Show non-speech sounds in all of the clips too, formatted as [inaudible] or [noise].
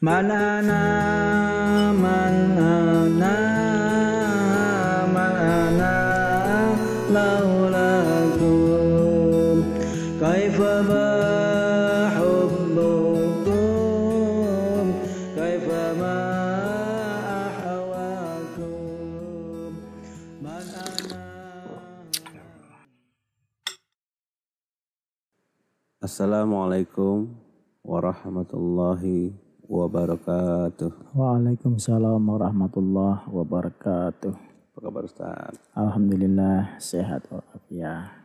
Man ana man ana man ana laulakum kaifa hubbukum? Kaifa ma ahwakum? Man ana Assalamualaikum warahmatullahi wabarakatuh. Waalaikumsalam warahmatullahi wabarakatuh. Apa kabar Ustaz? Alhamdulillah sehat walafiat.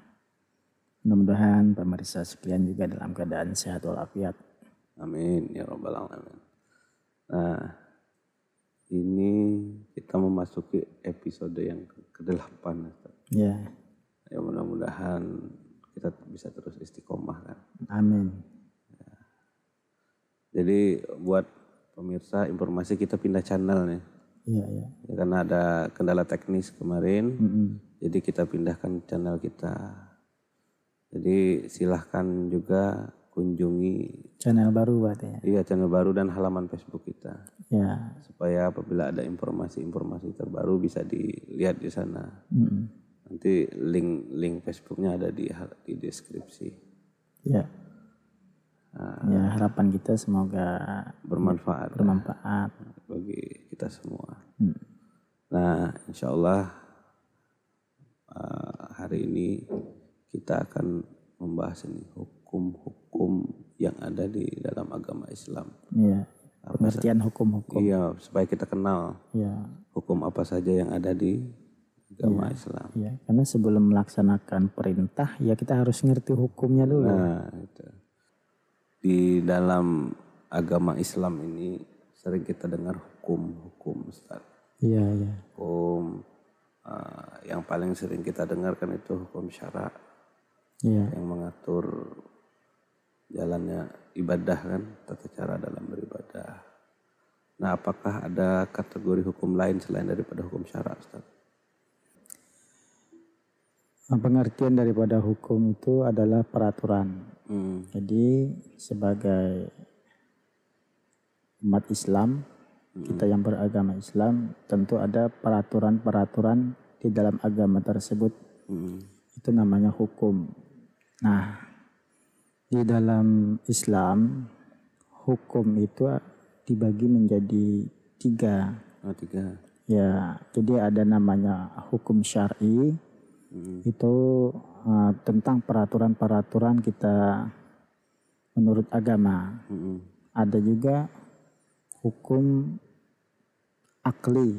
Mudah-mudahan pemirsa sekalian juga dalam keadaan sehat walafiat. Amin ya rabbal alamin. Nah, ini kita memasuki episode yang ke-8 Ustaz. Ya, Ya mudah-mudahan kita bisa terus istiqomah kan. amin. Jadi buat pemirsa informasi kita pindah channel nih. Iya, iya. Ya, karena ada kendala teknis kemarin. Mm-mm. Jadi kita pindahkan channel kita. Jadi silahkan juga kunjungi Channel baru berarti ya. iya channel baru dan halaman Facebook kita Ya. supaya apabila ada informasi-informasi terbaru bisa dilihat di sana. Mm-mm. Nanti link link Facebooknya ada di di deskripsi. Ya. Ya, harapan kita semoga Bermanfaat bermanfaat. bagi kita semua. Mm. Nah, insya Allah uh, hari ini kita akan membahas ini hukum-hukum yang ada di dalam agama Islam. Iya. Pengertian hukum-hukum. Iya, supaya kita kenal Ya. hukum apa saja yang ada di agama Islam. Ya, karena sebelum melaksanakan perintah ya kita harus ngerti hukumnya dulu. Nah. Di dalam agama Islam ini sering kita dengar hukum-hukum, Ustaz. Iya, iya. Hukum uh, yang paling sering kita dengarkan itu hukum syara Iya. yang mengatur jalannya ibadah kan, tata cara dalam beribadah. Nah, apakah ada kategori hukum lain selain daripada hukum syara, Ustaz? Pengertian daripada hukum itu adalah peraturan. Hmm. Jadi sebagai umat Islam, kita yang beragama Islam, tentu ada peraturan-peraturan di dalam agama tersebut. Hmm. Itu namanya hukum. Nah, di dalam Islam, hukum itu dibagi menjadi tiga. Oh, tiga. Ya, jadi ada namanya hukum syar'i, Hmm. itu uh, tentang peraturan-peraturan kita menurut agama. Hmm. Ada juga hukum akli.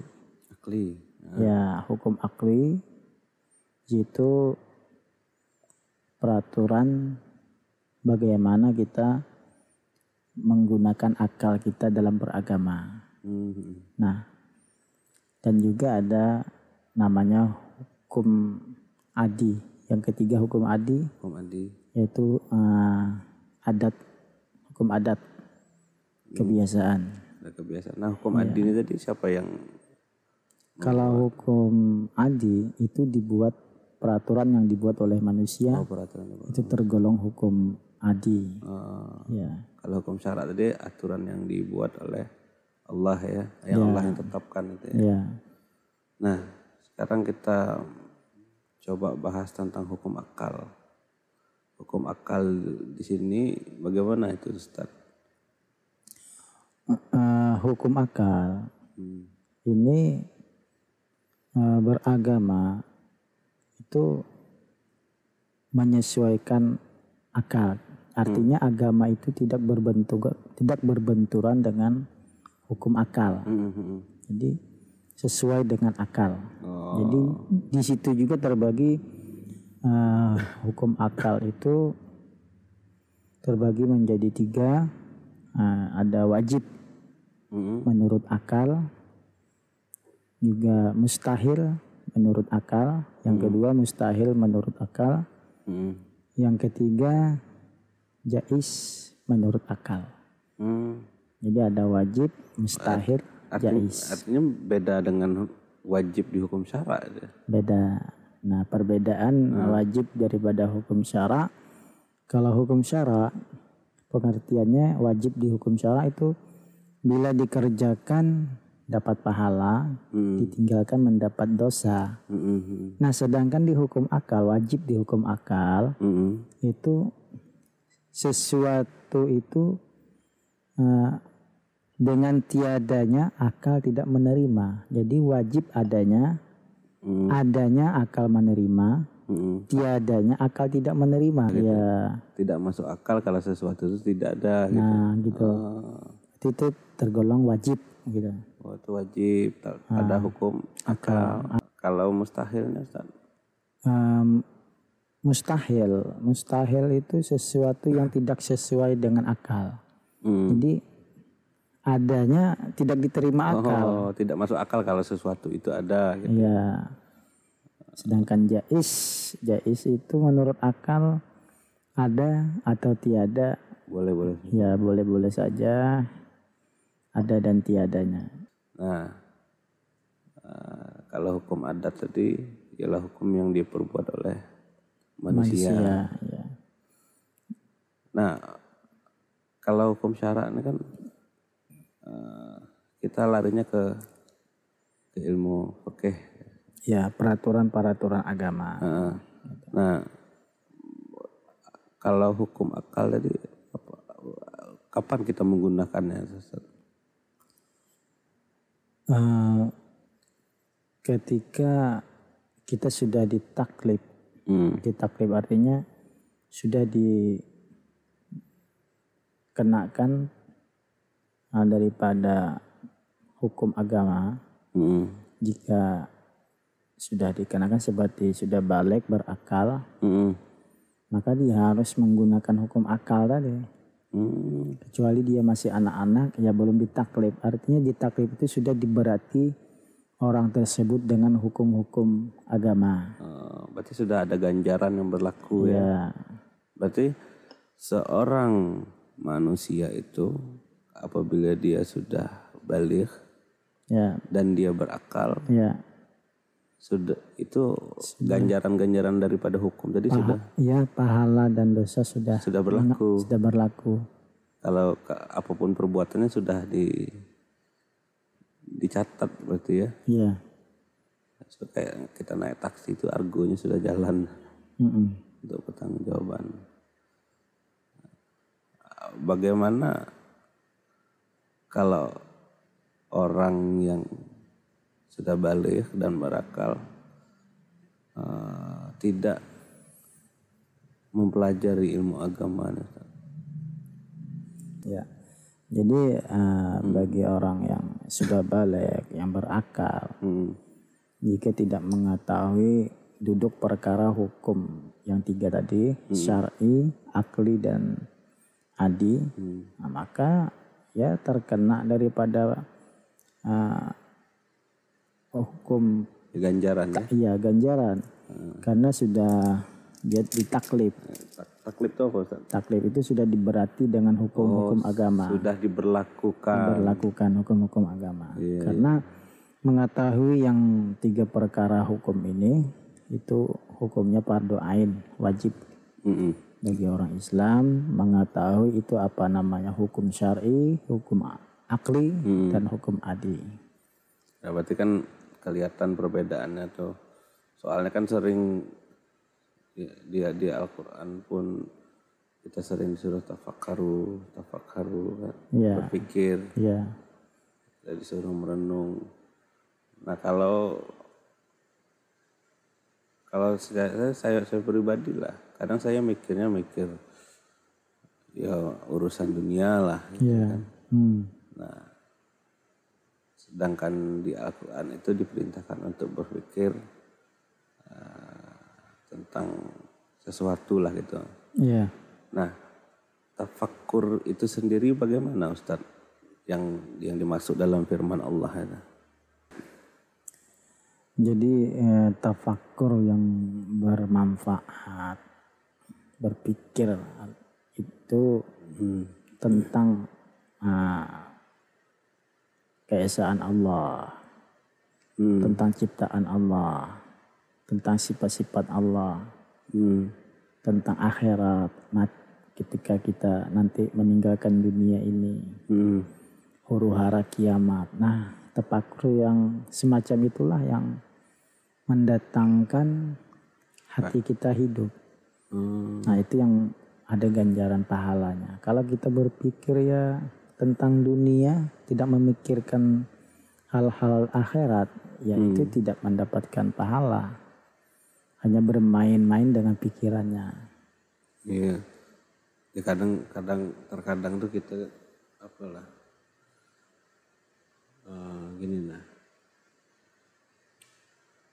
Akli. Ya, hukum akli itu peraturan bagaimana kita menggunakan akal kita dalam beragama. Hmm. Nah, dan juga ada namanya hukum adi. Yang ketiga hukum adi Hukum adi. yaitu eh, adat hukum adat kebiasaan. Ada kebiasaan. Nah, hukum adi ini tadi siapa yang Kalau hukum adi itu dibuat peraturan yang dibuat oleh manusia oh, peraturan apa? itu tergolong hukum adi. Oh, Ya, kalau hukum syara tadi aturan yang dibuat oleh Allah ya, yang Allah yang tetapkan itu ya. ya, Nah, sekarang kita coba bahas tentang hukum akal. Hukum akal di sini bagaimana itu Ustaz? Eh, hukum akal Hmm. ini eh, beragama itu menyesuaikan akal. Artinya agama itu tidak berbentuk tidak berbenturan dengan hukum akal. Hmm, hmm, hmm. Jadi sesuai dengan akal. Oh, Jadi di situ juga terbagi eh, hukum akal itu terbagi menjadi tiga. Eh, ada wajib hmm, menurut akal, juga mustahil menurut akal. Yang kedua mustahil menurut akal. hmm, Yang ketiga jais menurut akal. hmm. Jadi ada wajib, mustahil, Artinya, jais. artinya beda dengan wajib di hukum syara. Beda. Nah, perbedaan wajib daripada hukum syara. Kalau hukum syara pengertiannya wajib di hukum syara itu bila dikerjakan dapat pahala, Hmm. ditinggalkan mendapat dosa. Hmm, hmm, hmm. Nah, sedangkan di hukum akal, wajib di hukum akal Hmm, hmm. itu sesuatu itu eh, dengan tiadanya akal tidak menerima. Jadi wajib adanya, Hmm. adanya akal menerima, Hmm. tiadanya akal tidak menerima. Ya, Tidak masuk akal kalau sesuatu itu tidak ada gitu. nah gitu. Oh, Itu tergolong wajib gitu. oh, itu wajib tak- ada hukum akal. Kalau mustahilnya Ustaz. Mustahil, mustahil itu sesuatu yang tidak sesuai dengan akal. Hmm. Jadi adanya tidak diterima akal. Oh, tidak masuk akal kalau sesuatu itu ada gitu. Ya. Sedangkan jais, jais itu menurut akal ada atau tiada, Boleh, boleh. ya boleh-boleh saja ada dan tiadanya. Nah, eh, kalau hukum adat tadi ialah hukum yang diperbuat oleh manusia. Manusia, ya. Nah, kalau hukum syarak ini kan eh, kita larinya ke ke ilmu fikih. Ya, peraturan-peraturan agama. Nah, kalau hukum akal tadi apa, kapan kita menggunakannya? Eh, ketika kita sudah ditaklif, Hmm. ditaklif artinya sudah dikenakan eh, daripada hukum agama Hmm. jika sudah dikenakan seperti sudah balik berakal Hmm. maka dia harus menggunakan hukum akal tadi Hmm. kecuali dia masih anak-anak ya belum ditaklif artinya ditaklif itu sudah diberati orang tersebut dengan hukum-hukum agama Eh, berarti sudah ada ganjaran yang berlaku ya. ya Berarti seorang manusia itu apabila dia sudah balik ya dan dia berakal ya sudah itu ganjaran-ganjaran daripada hukum tadi sudah ya pahala dan dosa sudah sudah berlaku. sudah berlaku Kalau apa pun perbuatannya sudah di dicatat berarti ya. ya So, kayak kita naik taksi itu argonya sudah jalan Mm-mm. untuk pertanggungjawaban. Bagaimana kalau orang yang sudah balik dan berakal eh, tidak mempelajari ilmu agama? Ya. Jadi eh, bagi orang yang sudah balik, yang berakal, Hmm. jika tidak mengetahui duduk perkara hukum yang tiga tadi, syar'i, akli dan adi, nah, maka ya terkena daripada eh, hukum ganjaran ya. iya ganjaran karena sudah dia ditaklif. Tak- Taklif itu apa Ustaz? Taklif itu sudah diberati dengan hukum-hukum agama. Sudah diberlakukan. berlakukan hukum-hukum agama. Iya, Karena mengetahui yang tiga perkara hukum ini itu hukumnya fardu ain, wajib Mm-mm. bagi orang Islam mengetahui itu apa namanya hukum syar'i, hukum akli dan hukum adi. Ya, berarti kan kelihatan perbedaannya tuh. Soalnya kan sering di, dia di Al-Quran pun kita sering disuruh tafakaru, tafakaru kan, Ya, berpikir, ya, kita disuruh merenung. Nah kalau kalau saya, saya saya pribadi lah, kadang saya mikirnya mikir ya urusan dunia lah. ya. Hmm. Sedangkan di Al-Quran itu diperintahkan untuk berpikir eh, tentang sesuatu lah gitu. Ya. Nah, tafakkur itu sendiri bagaimana Ustadz? Yang yang dimaksud dalam firman Allah itu. Jadi eh, tafakur yang bermanfaat, berpikir itu Hmm. tentang ah, keesaan Allah, Hmm. tentang ciptaan Allah, tentang sifat-sifat Allah, Hmm. tentang akhirat, mat ketika kita nanti meninggalkan dunia ini, Hmm. huru hara kiamat. Nah, tafakur yang semacam itulah yang mendatangkan hati kita hidup. Hmm. Nah, itu yang ada ganjaran pahalanya. Kalau kita berpikir ya tentang dunia, tidak memikirkan hal-hal akhirat, ya itu tidak mendapatkan pahala. Hanya bermain-main dengan pikirannya. Iya. Ya kadang kadang terkadang tuh kita apalah eh, gini nah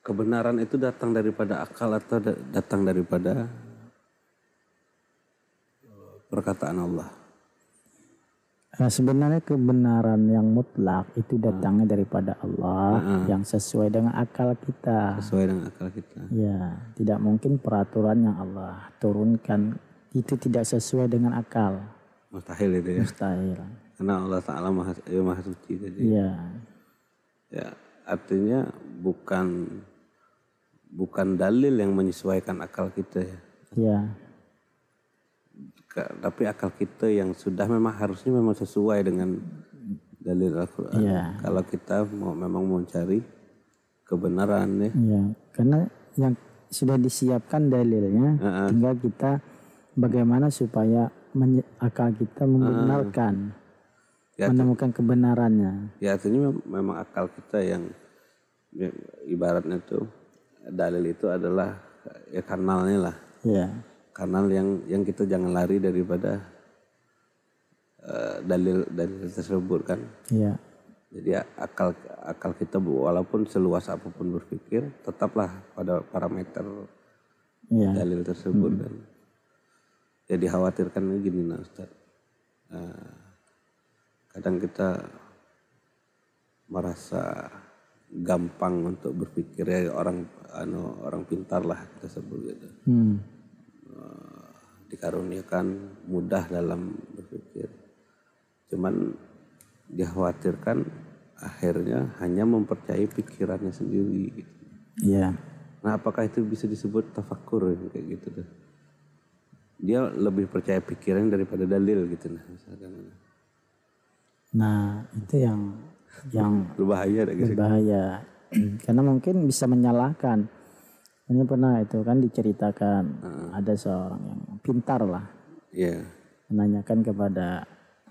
kebenaran itu datang daripada akal atau da- datang daripada perkataan Allah. Nah, sebenarnya kebenaran yang mutlak itu datangnya daripada Allah yang sesuai dengan akal kita. Sesuai dengan akal kita. Ya, tidak mungkin peraturan yang Allah turunkan itu tidak sesuai dengan akal. Mustahil itu ya. Mustahil. Karena Allah Ta'ala maha, ya, maha suci jadi. Iya. Ya, artinya bukan bukan dalil yang menyesuaikan akal kita ya. Iya. Tapi akal kita yang sudah memang harusnya memang sesuai dengan dalil Al-Quran. Iya. Kalau kita mau memang mau cari kebenaran ya. Iya. Karena yang sudah disiapkan dalilnya, tinggal kita bagaimana supaya akal kita membenarkan, Ya, menemukan kebenarannya. Ya artinya mem- memang akal kita yang ya, ibaratnya tuh dalil itu adalah ya kanalnya lah. Iya. Kanal yang yang kita jangan lari daripada eh, dalil dalil tersebut kan. Iya. Jadi akal akal kita walaupun seluas apa pun berpikir tetaplah pada parameter Iya. dalil tersebut kan. Ya dikhawatirkan gini nah Ustaz. Eh, kadang kita merasa gampang untuk berpikir ya orang anu orang pintar lah kita sebut gitu. Hmm. Dikaruniakan mudah dalam berpikir. Cuman dikhawatirkan akhirnya hanya mempercayai pikirannya sendiri gitu. Iya. Nah, apakah itu bisa disebut tafakur kayak gitu tuh? Dia lebih percaya pikiran daripada dalil gitu nah, misalkan. Nah, itu yang yang [laughs] Berbahaya gitu. berbahaya. [clears throat] Karena mungkin bisa menyalahkan. Ini pernah itu kan diceritakan ada seorang yang pintar lah Iya. menanyakan kepada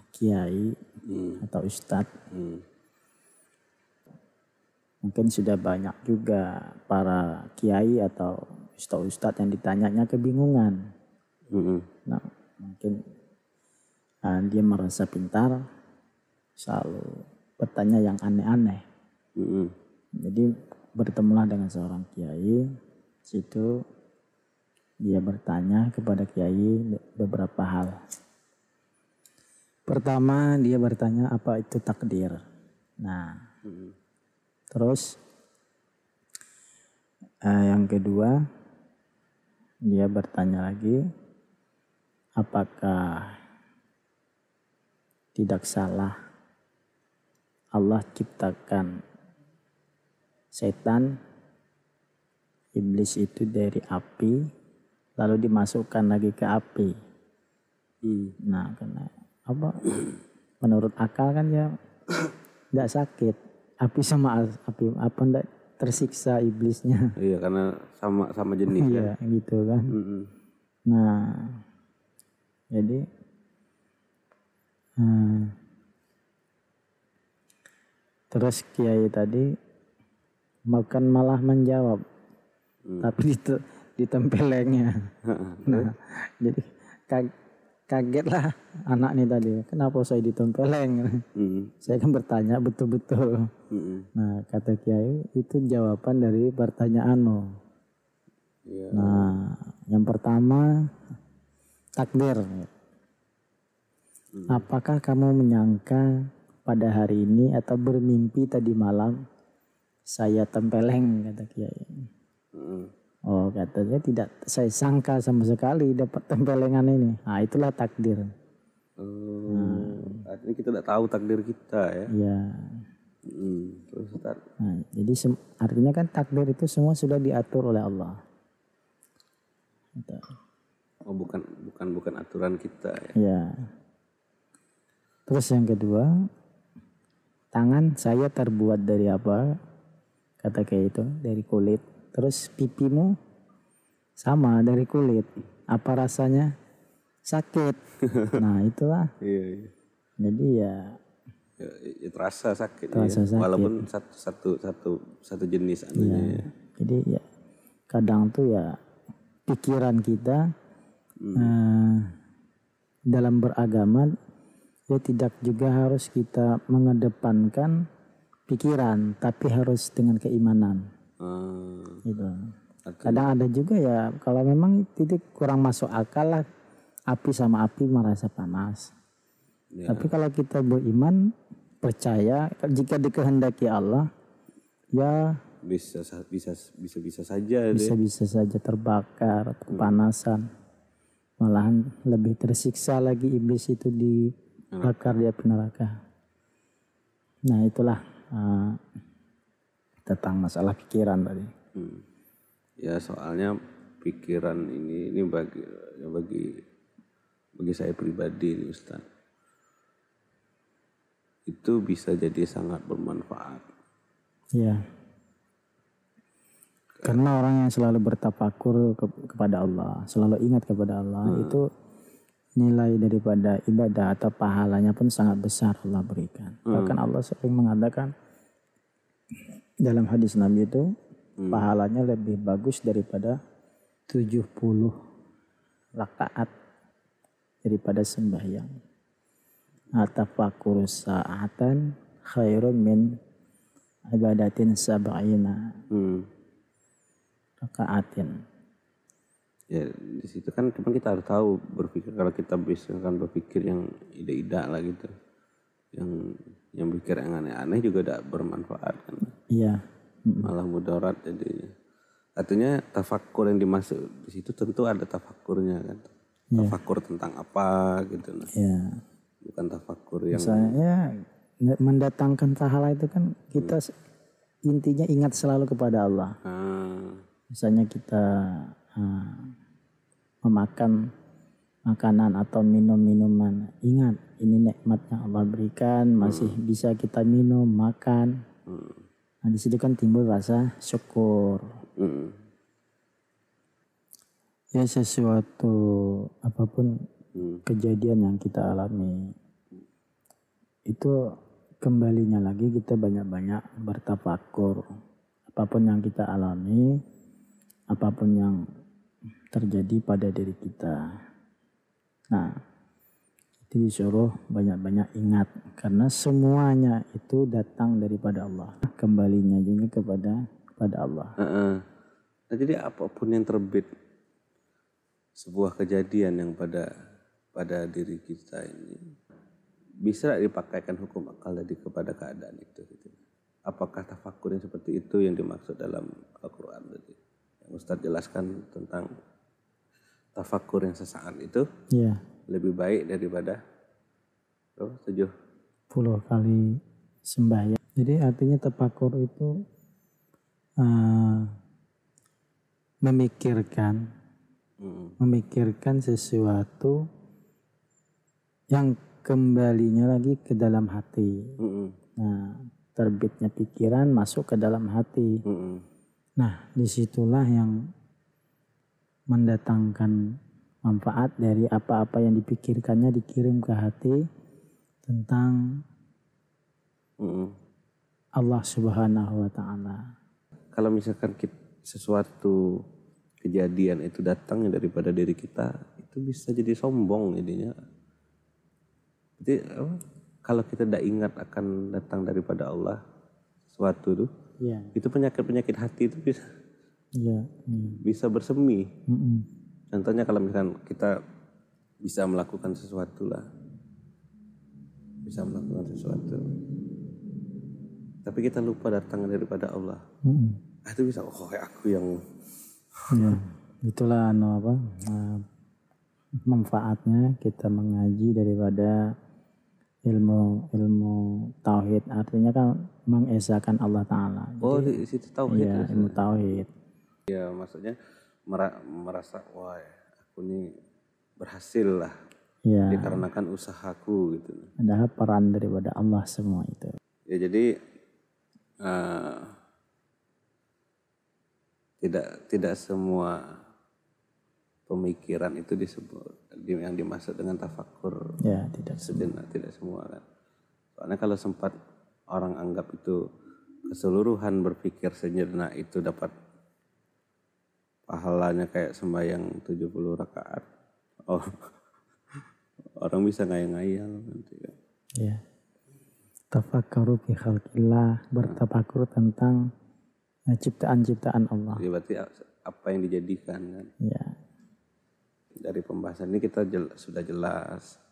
kiai Hmm. atau ustadz Hmm. mungkin sudah banyak juga para kiai atau ustadz-ustadz yang ditanyanya kebingungan Mm-mm. nah mungkin ah, dia merasa pintar selalu bertanya yang aneh-aneh Mm-mm. jadi bertemulah dengan seorang kiai situ dia bertanya kepada kiai beberapa hal pertama dia bertanya apa itu takdir nah Mm-mm. Terus eh, yang kedua dia bertanya lagi apakah tidak salah Allah ciptakan setan iblis itu dari api lalu dimasukkan lagi ke api. Hmm. Nah, karena apa? Menurut akal kan ya tidak sakit. Api sama api apa ndak tersiksa iblisnya. Iya karena sama sama jenis ya. Iya, gitu kan. Mm-mm. Nah, jadi hmm, terus kiai tadi makan malah menjawab, tapi dite- ditempelengnya. Nah, jadi ka- kaget lah anak nih tadi. Kenapa saya ditempeleng? Mm-mm. Saya kan bertanya betul-betul. Mm-mm. Nah, kata kiai itu jawaban dari pertanyaanmu. Iya. Nah, yang pertama takdir. Apakah kamu menyangka pada hari ini atau bermimpi tadi malam saya tempeleng kata kiai. Oh katanya tidak saya sangka sama sekali dapat tempelengan ini. Nah itulah takdir. Oh, artinya kita tidak tahu takdir kita ya. Ya. Mm. Terus Ustaz. Nah, jadi artinya kan takdir itu semua sudah diatur oleh Allah. Gitu. Oh bukan bukan bukan aturan kita ya. Ya. Terus yang kedua, tangan saya terbuat dari apa? Kata kayak itu, dari kulit. Terus pipimu sama dari kulit. Apa rasanya? Sakit. [laughs] Nah, itulah. Iya, iya. Jadi ya Ya, ya terasa sakit, Terasa ya. sakit. walaupun satu satu satu satu jenis anunya. ya. Jadi ya kadang tuh ya pikiran kita eh, dalam beragama ya tidak juga harus kita mengedepankan pikiran, tapi harus dengan keimanan. Ah, Gitu. artinya- Kadang ada juga ya kalau memang titik kurang masuk akal lah api sama api merasa panas. Ya. Tapi kalau kita beriman percaya jika dikehendaki Allah ya bisa sa- bisa bisa bisa saja itu ya. bisa-bisa saja terbakar, kepanasan. Malahan lebih tersiksa lagi iblis itu dibakar di api neraka. Nah itulah uh, tentang masalah pikiran tadi. Hmm. Ya soalnya pikiran ini ini bagi ya bagi bagi saya pribadi nih Ustaz. Itu bisa jadi sangat bermanfaat. Ya. Karena orang yang selalu bertafakur ke- kepada Allah, selalu ingat kepada Allah, itu nilai daripada ibadah atau pahalanya pun sangat besar Allah berikan. Bahkan Allah sering mengatakan dalam hadis Nabi itu pahalanya lebih bagus daripada 70 rakaat daripada sembahyang. Atafakur sa'atan khairun min ibadatin sab'ina Hmm. rakaatin. Ya di situ kan cuma kita harus tahu berpikir kalau kita bisa kan berpikir yang ide-ide lah gitu. Yang yang pikir yang aneh-aneh juga tidak bermanfaat kan. Iya. Malah mudarat jadinya. Artinya tafakur yang dimaksud di situ tentu ada tafakurnya kan. Tafakur tentang apa gitu nah. Iya. Bukan tafakur yang Misalnya ya, mendatangkan pahala itu kan kita s- intinya ingat selalu kepada Allah. ah, Misalnya kita ah, memakan makanan atau minum minuman, ingat ini nikmat yang Allah berikan, masih bisa kita minum, makan. Nah di situ kan timbul rasa syukur. mm, Ya sesuatu apa pun mm, kejadian yang kita alami itu kembalinya lagi kita banyak-banyak bertafakur apa pun yang kita alami apa pun yang terjadi pada diri kita nah itu disuruh banyak-banyak ingat karena semuanya itu datang daripada Allah kembalinya juga kepada kepada Allah ah, ah. Nah, jadi apa pun yang terbit sebuah kejadian yang pada pada diri kita ini bisa dipakaikan hukum akal tadi kepada keadaan itu gitu. Apakah tafakur yang seperti itu yang dimaksud dalam Al-Qur'an tadi? Yang Ustaz jelaskan tentang tafakur yang sesaat itu ya lebih baik daripada oh, tujuh 10 kali sembahyang. Jadi artinya tafakur itu eh, memikirkan Mm, memikirkan sesuatu yang kembalinya lagi ke dalam hati. mm, Nah, terbitnya pikiran masuk ke dalam hati. mm, mm. Nah, di situlah yang mendatangkan manfaat dari apa-apa yang dipikirkannya dikirim ke hati tentang Mm. Allah Subhanahu wa taala. Kalau misalkan kita, sesuatu kejadian itu datangnya daripada diri kita, itu bisa jadi sombong jadinya. Jadi apa, kalau kita tidak ingat akan datang daripada Allah sesuatu tuh, Iya, itu penyakit-penyakit hati itu bisa iya. bisa bersemi. Mm-mm. Contohnya kalau misalkan kita bisa melakukan sesuatu lah, bisa melakukan sesuatu, tapi kita lupa datang daripada Allah, Mm-mm. ah, itu bisa oh aku yang [laughs] Ya, itulah anu apa eh, manfaatnya kita mengaji daripada ilmu ilmu tauhid artinya kan mengesahkan Allah Taala. Oh di situ tauhid Iya, ilmu tauhid. Ya maksudnya mera- merasa wah aku ini berhasil lah Ya, dikarenakan usahaku gitu ada peran daripada Allah semua itu. Ya jadi eh, tidak tidak semua pemikiran itu disebut di- yang dimaksud dengan tafakur Ya, tidak semua. sejenak tidak semua kan. Soalnya kalau sempat orang anggap itu keseluruhan berpikir sejenak itu dapat pahalanya kayak sembahyang 70 rakaat. Oh. [laughs] orang bisa ngayal-ngayal nanti kan. Ya. Tafakkaru fi khalqillah, bertafakur tentang eh, ciptaan-ciptaan Allah. Jadi berarti apa yang dijadikan kan. Ya. Dari pembahasan ini kita jel- sudah jelas.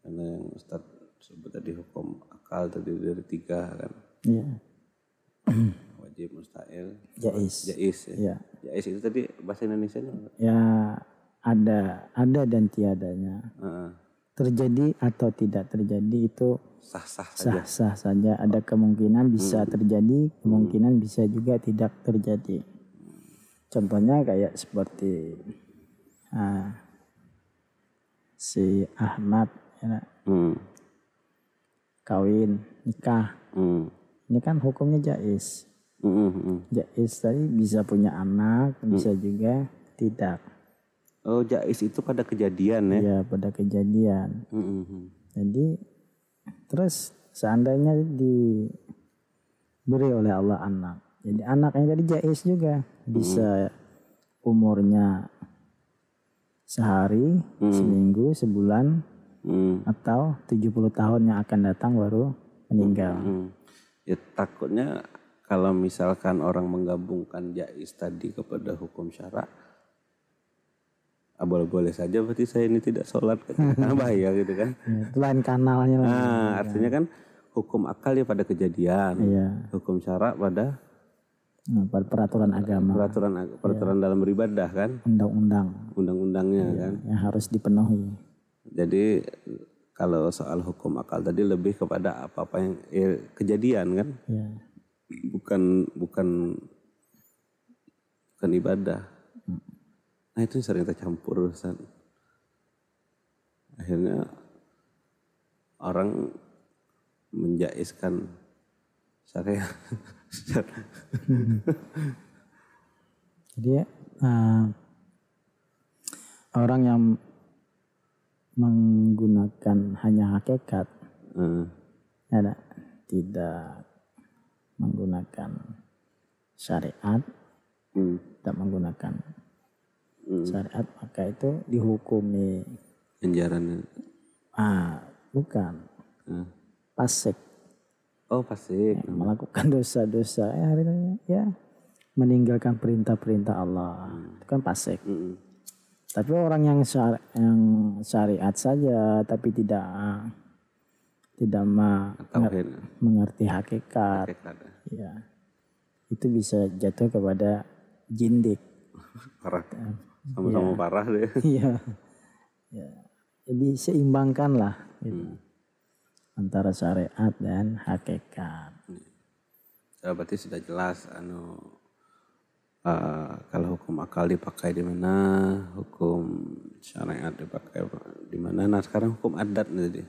Karena yang Ustaz sebut tadi hukum akal tadi dari tiga kan. Ya. [clears throat] Wajib, mustahil, Jais. jais ya. Ya. Jais itu tadi bahasa Indonesia nya Ya ada ada dan tiadanya. Heeh. Terjadi atau tidak terjadi itu sah-sah saja. sah-sah saja. Ada kemungkinan bisa terjadi, kemungkinan bisa juga tidak terjadi. Contohnya kayak seperti ah, si Ahmad ya, Hmm. kawin, nikah. Hmm. Ini kan hukumnya jais. Hmm, hmm, hmm. Jais tadi bisa punya anak, bisa juga tidak. Oh, jais itu pada kejadian ya. Ya pada kejadian. Hmm, hmm, hmm. Jadi terus seandainya diberi oleh Allah anak. Jadi anaknya tadi jais juga bisa umurnya sehari, seminggu, sebulan Hmm, atau 70 tahun yang akan datang baru meninggal. hmm. Ya takutnya kalau misalkan orang menggabungkan jais tadi kepada hukum syara boleh-boleh saja berarti saya ini tidak sholat kan [laughs] Nah, bahaya gitu kan Ya, itu lain kanalnya lah. nah artinya kan hukum akal ya pada kejadian Iya. hukum syara pada Nah, pada peraturan agama, peraturan peraturan dalam beribadah kan undang-undang undang-undangnya kan yang harus dipenuhi. Jadi kalau soal hukum akal tadi lebih kepada apa-apa yang eh, kejadian kan, Ya. Bukan bukan bukan ibadah. Nah itu sering tercampur urusan. Akhirnya orang menjaiskan syariat. Jadi eh, orang yang menggunakan hanya hakikat, Eh, ya, tidak menggunakan syariat, hmm, tidak menggunakan Hmm. syariat, maka itu dihukumi Penjaranya. ah bukan Eh. pasek Oh pasti. melakukan dosa-dosa ya, ya meninggalkan perintah-perintah Allah itu kan pasek. Mm, Tapi orang yang syari- yang syariat saja tapi tidak tidak ma- mengerti hakikat, Hakikat. Ya itu bisa jatuh kepada jindik. [laughs] Parah. Sama-sama parah deh. [laughs] Iya. ya. Jadi seimbangkanlah gitu. antara syariat dan hakikat. Ya, berarti sudah jelas anu eh, kalau hukum akal dipakai di mana, hukum syariat dipakai di mana. Nah sekarang hukum adat nih. Ya,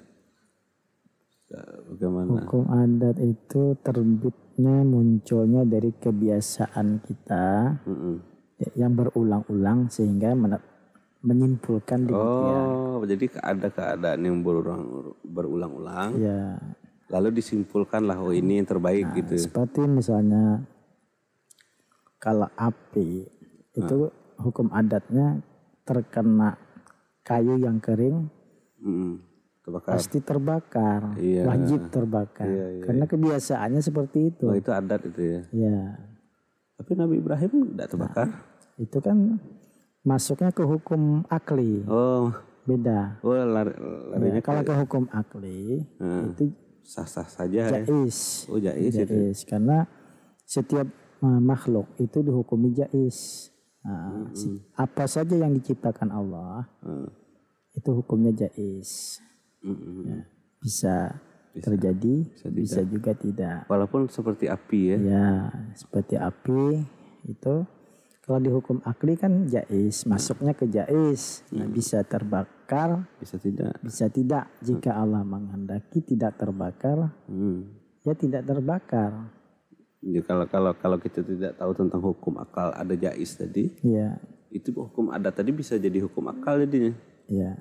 Bagaimana? Hukum adat itu terbitnya munculnya dari kebiasaan kita Mm-mm. yang berulang-ulang sehingga men- menyimpulkan demikian. Oh, jadi ada keadaan yang berulang berulang-ulang, Ya, lalu disimpulkanlah oh ini yang terbaik gitu. seperti misalnya kalau api itu hukum adatnya terkena kayu yang kering Mm-mm. Kebakar. pasti terbakar, Iya. wajib terbakar. Karena kebiasaannya seperti itu. Oh itu adat itu ya. Ya, Tapi Nabi Ibrahim tidak terbakar. itu kan masuknya ke hukum akli, Oh, beda. oh lari, larinya Ya, kalau ke hukum akli itu sah-sah saja ya. jais. Oh jais itu. Jais karena setiap uh, makhluk itu dihukumi jais. Nah, si- apa saja yang diciptakan Allah Hmm. itu hukumnya jais. Mm-mm. Ya, bisa, terjadi, bisa, juga tidak. Walaupun seperti api ya. Ya, seperti api itu kalau dihukum akli kan jais, masuknya ke jais. Nah, bisa terbakar, Bisa tidak. bisa tidak. Jika Allah menghendaki tidak terbakar, Hmm. ya tidak terbakar. Jadi kalau kalau kalau kita tidak tahu tentang hukum akal ada jais tadi, Ya, itu hukum adat tadi bisa jadi hukum akal jadinya. ya,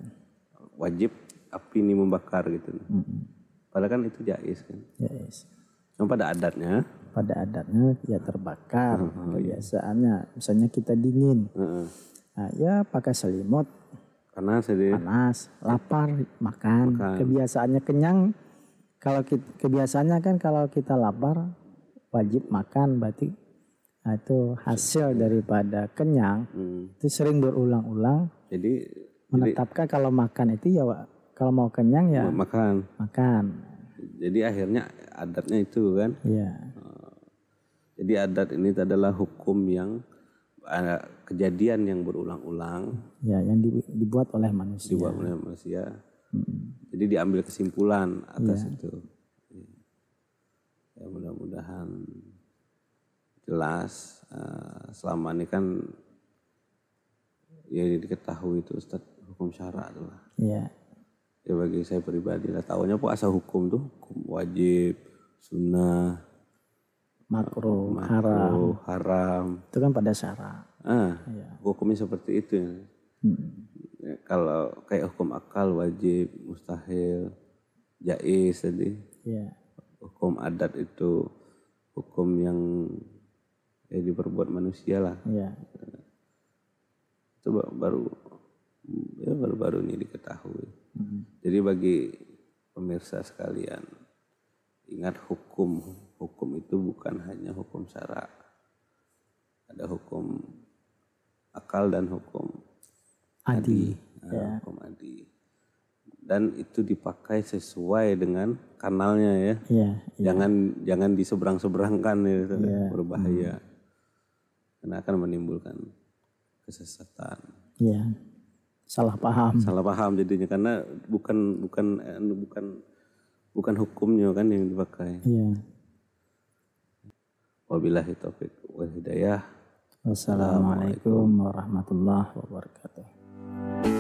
Wajib api ini membakar gitu. mm-mm. Padahal kan itu jais kan. ya yes. Cuma pada adatnya, Pada adatnya ya terbakar kebiasaannya. Misalnya kita dingin, heeh. nah, ya pakai selimut, karena saya panas, lapar, makan. Kebiasaannya kenyang. Kalau kita, kebiasaannya kan kalau kita lapar wajib makan, berarti nah, itu hasil daripada kenyang. hmm, Itu sering berulang-ulang jadi menetapkan kalau makan itu ya kalau mau kenyang ya makan. makan. Jadi akhirnya adatnya itu kan. Ya, Jadi adat ini adalah hukum yang ada kejadian yang berulang-ulang ya yang di- dibuat oleh manusia. dibuat oleh manusia. Jadi diambil kesimpulan atas itu. Ya mudah-mudahan jelas eh, selama ini kan ya diketahui itu Ustaz hukum syara itulah. Ya, Ya bagi saya pribadi lah tahunya asal hukum tuh hukum wajib, sunnah, makruh, haram. haram. Itu kan pada syarat. Ah, Ya. hukumnya seperti itu. ya. Hmm. Ya, kalau kayak hukum akal wajib, mustahil, jais tadi. Ya, Hukum adat itu hukum yang ya diperbuat manusia lah. ya, Itu ba- baru ya baru-baru ini diketahui. Hmm. Jadi bagi pemirsa sekalian, ingat hukum hukum itu bukan hanya hukum syara. Ada hukum akal dan hukum adi. Nah, Ya. hukum adi. Dan itu dipakai sesuai dengan kanalnya ya. Ya, Jangan jangan diseberang-seberangkan ya, itu berbahaya. Karena akan menimbulkan kesesatan. ya. Salah paham. Salah paham jadinya karena bukan bukan eh, bukan bukan hukumnya kan yang dipakai. Ya. Wabillahi taufik wal hidayah. Wassalamualaikum warahmatullahi wabarakatuh.